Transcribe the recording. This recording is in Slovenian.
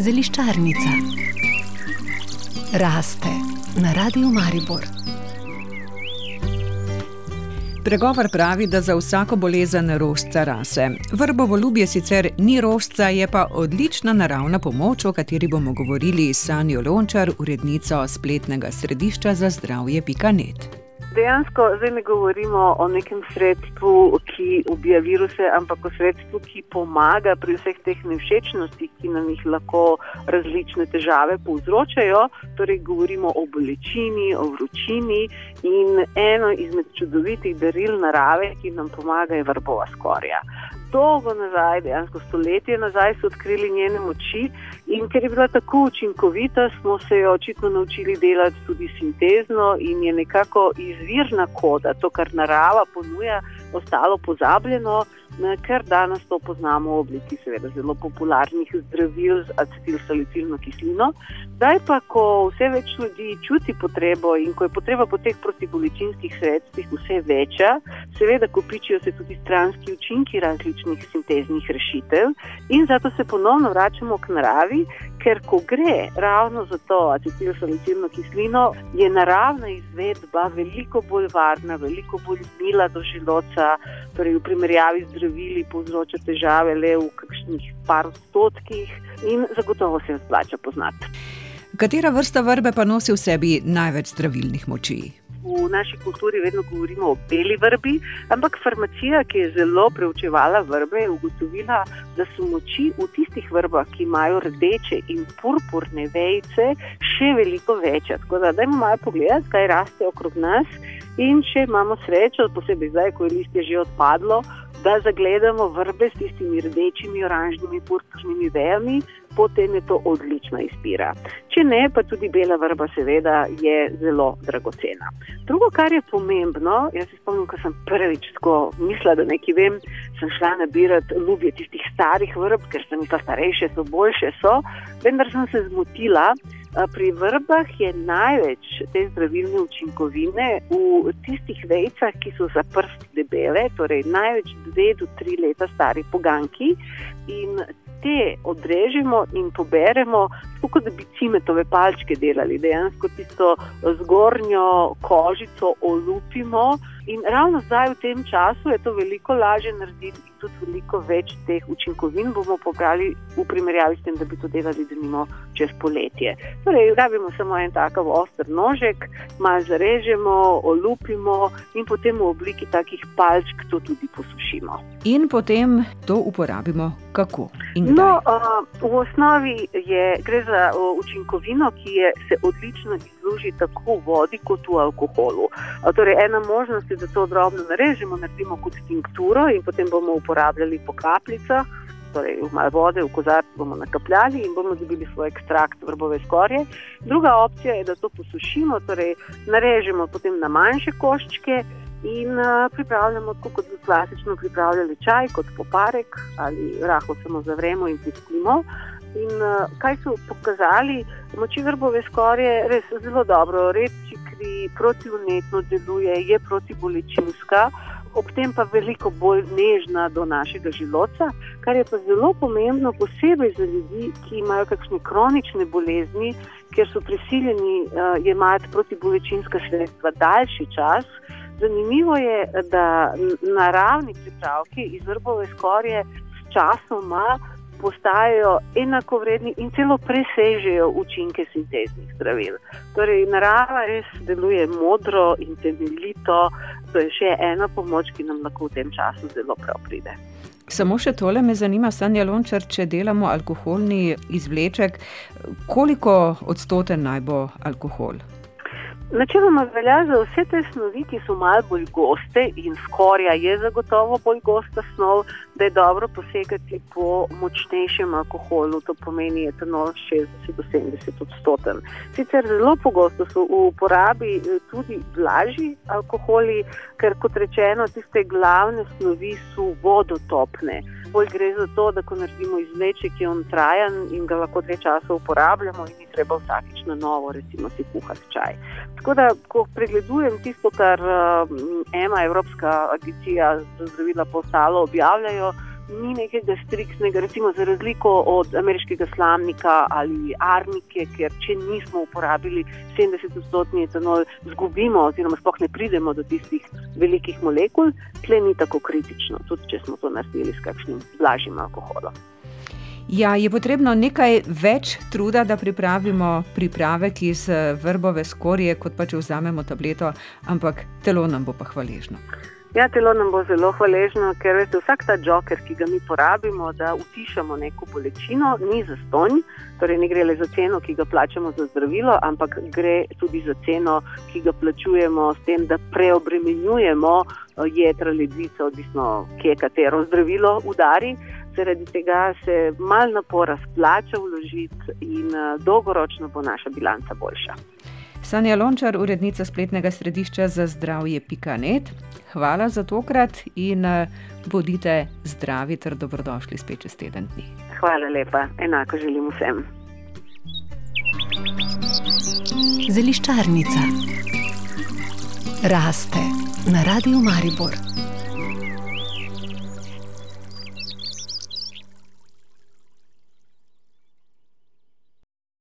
Zeliščarnica raste na radiju Maribor. Pregovor pravi, da za vsako bolezen rožca rase. Vrbovo ljubje sicer ni rožca, je pa odlična naravna pomoč, o kateri bomo govorili s Sanjo Lončar, urednico spletnega središča za zdravje.net dejansko zdaj ne govorimo o nekem sredstvu, ki ubija viruse, ampak o sredstvu, ki pomaga pri vseh teh nevšečnostih, ki nam jih lahko različne težave povzročajo. Torej, govorimo o bolečini, o vročini in eno izmed čudovitih daril narave, ki nam pomaga, je vrbova skorja dolgo nazaj, dejansko stoletje nazaj, so odkrili njene moči in ker je bila tako učinkovita, smo se jo očitno naučili delati tudi sintezno in je nekako izvirna koda, to, kar narava ponuja, ostalo pozabljeno ker danes to poznamo v obliki seveda zelo popularnih zdravil z acetilsalicilno kislino. Zdaj pa, ko vse več ljudi čuti potrebo in ko je potreba po teh protibolečinskih sredstvih vse večja, seveda kopičijo se tudi stranski učinki različnih sinteznih rešitev in zato se ponovno vračamo k naravi, ker ko gre ravno za to acetilsalicilno kislino, je naravna izvedba veliko bolj varna, veliko bolj mila do želoca, torej v primerjavi z zdravili povzroča težave le v kakšnih par odstotkih in zagotovo se jih splača poznati. Katera vrsta vrbe pa nosi v sebi največ zdravilnih moči? V naši kulturi vedno govorimo o beli vrbi, ampak farmacija, ki je zelo preučevala vrbe, je ugotovila, da so moči v tistih vrbah, ki imajo rdeče in purpurne vejce, še veliko večje. Tako da, dajmo malo pogledati, kaj raste okrog nas. In če imamo srečo, posebej zdaj, ko je listje že odpadlo, da zagledamo vrbe s tistimi rdečimi, oranžnimi, purpurnimi vejami, potem je to odlična izbira. Če ne, pa tudi bela vrba, seveda, je zelo dragocena. Drugo, kar je pomembno, jaz se spomnim, ko sem prvič tako mislila, da nekaj vem, sem šla nabirati ljubje tistih starih vrb, ker sem mislila, starejše so, boljše so, vendar sem se zmotila. Pri vrbah je največ te zdravilne učinkovine v tistih vejcah, ki so za prst debele, torej največ dve do tri leta stari poganki. In te odrežemo in poberemo, kot da bi cimetove palčke delali, dejansko tisto zgornjo kožico olupimo. In ravno zdaj, v tem času, je to veliko lažje narediti in tudi veliko več teh učinkovin bomo pobrali v primerjavi s tem, da bi to delali, da nimo čez poletje. Torej, rabimo samo en takav oster nožek, malo zarežemo, olupimo in potem v obliki takih palčk to tudi posušimo. In potem to uporabimo kako? No, uh, v osnovi je, gre za uh, učinkovino, ki je, se odlično izluži tako v vodi kot v alkoholu. Uh, torej, ena možnost je, da to drobno narežemo, naredimo kot tinkturo in potem bomo uporabljali po kapljicah. Torej, v malo vode, v kozarcu bomo nakapljali in bomo dobili svoj ekstrakt vrbove skorje. Druga opcija je, da to posušimo, torej narežemo potem na manjše koščke in uh, pripravljamo tako, kot bi klasično pripravljali čaj, kot poparek ali rahlo samo zavremo in pustimo. In uh, kaj so pokazali, moči vrbove skorje res zelo dobro, reči kri, protivnetno deluje, je protibolečinska, ob tem pa veliko bolj nežna do našega želodca, kar je pa zelo pomembno, posebej za ljudi, ki imajo kakšne kronične bolezni, ker so prisiljeni uh, jemati protibolečinska sredstva daljši čas. Zanimivo je, da naravni pripravki iz vrbove skorje s časoma postajajo enakovredni in celo presežejo učinke sinteznih zdravil. Torej, narava res deluje modro in temeljito, to je še ena pomoč, ki nam lahko v tem času zelo prav pride. Samo še tole me zanima, Sanja Lončar, če delamo alkoholni izvleček, koliko odstoten naj bo alkohol? Načeloma velja za vse te snovi, ki so malo bolj goste in skorja je zagotovo bolj gosta snov, da je dobro posegati po močnejšem alkoholu, to pomeni etanol 60 do 70 odstoten. Sicer zelo pogosto so v uporabi eh, tudi blažji alkoholi, ker kot rečeno, tiste glavne snovi so vodotopne bolj gre za to, da ko naredimo izvleček, je on trajen in ga lahko dve časa uporabljamo, in ni treba vsakič na novo, recimo, si kuhati čaj. Tako da, ko pregledujem tisto, kar um, ena Evropska agencija za zdravila postalo objavljajo, ni nekega striktnega, recimo za razliko od ameriškega slamnika ali arnike, ker če nismo uporabili 70-odstotni etanol, zgubimo oziroma sploh ne pridemo do tistih velikih molekul, tle ni tako kritično, tudi če smo to naredili s kakšnim blažjim alkoholom. Ja, je potrebno nekaj več truda, da pripravimo pripravek iz vrbove skorje, kot pa če vzamemo tableto, ampak telo nam bo pa hvaležno. Ja, telo nam bo zelo hvaležno, ker veste, vsak ta joker, ki ga mi porabimo, da utišamo neko bolečino, ni za stonj. Torej, ne gre le za ceno, ki ga plačamo za zdravilo, ampak gre tudi za ceno, ki ga plačujemo s tem, da preobremenjujemo eh, jedra ledvice, odvisno, kje katero zdravilo udari. Zaradi tega se mal napora splača vložiti in eh, dolgoročno bo naša bilanca boljša. Sanja Lončar, urednica spletnega središča za zdravje Pikanet. Hvala za tokrat in eh, bodite zdravi ter dobrodošli spet čez teden dni. Hvala lepa, enako želim vsem. Zeliščarnica raste na radiju Maribor.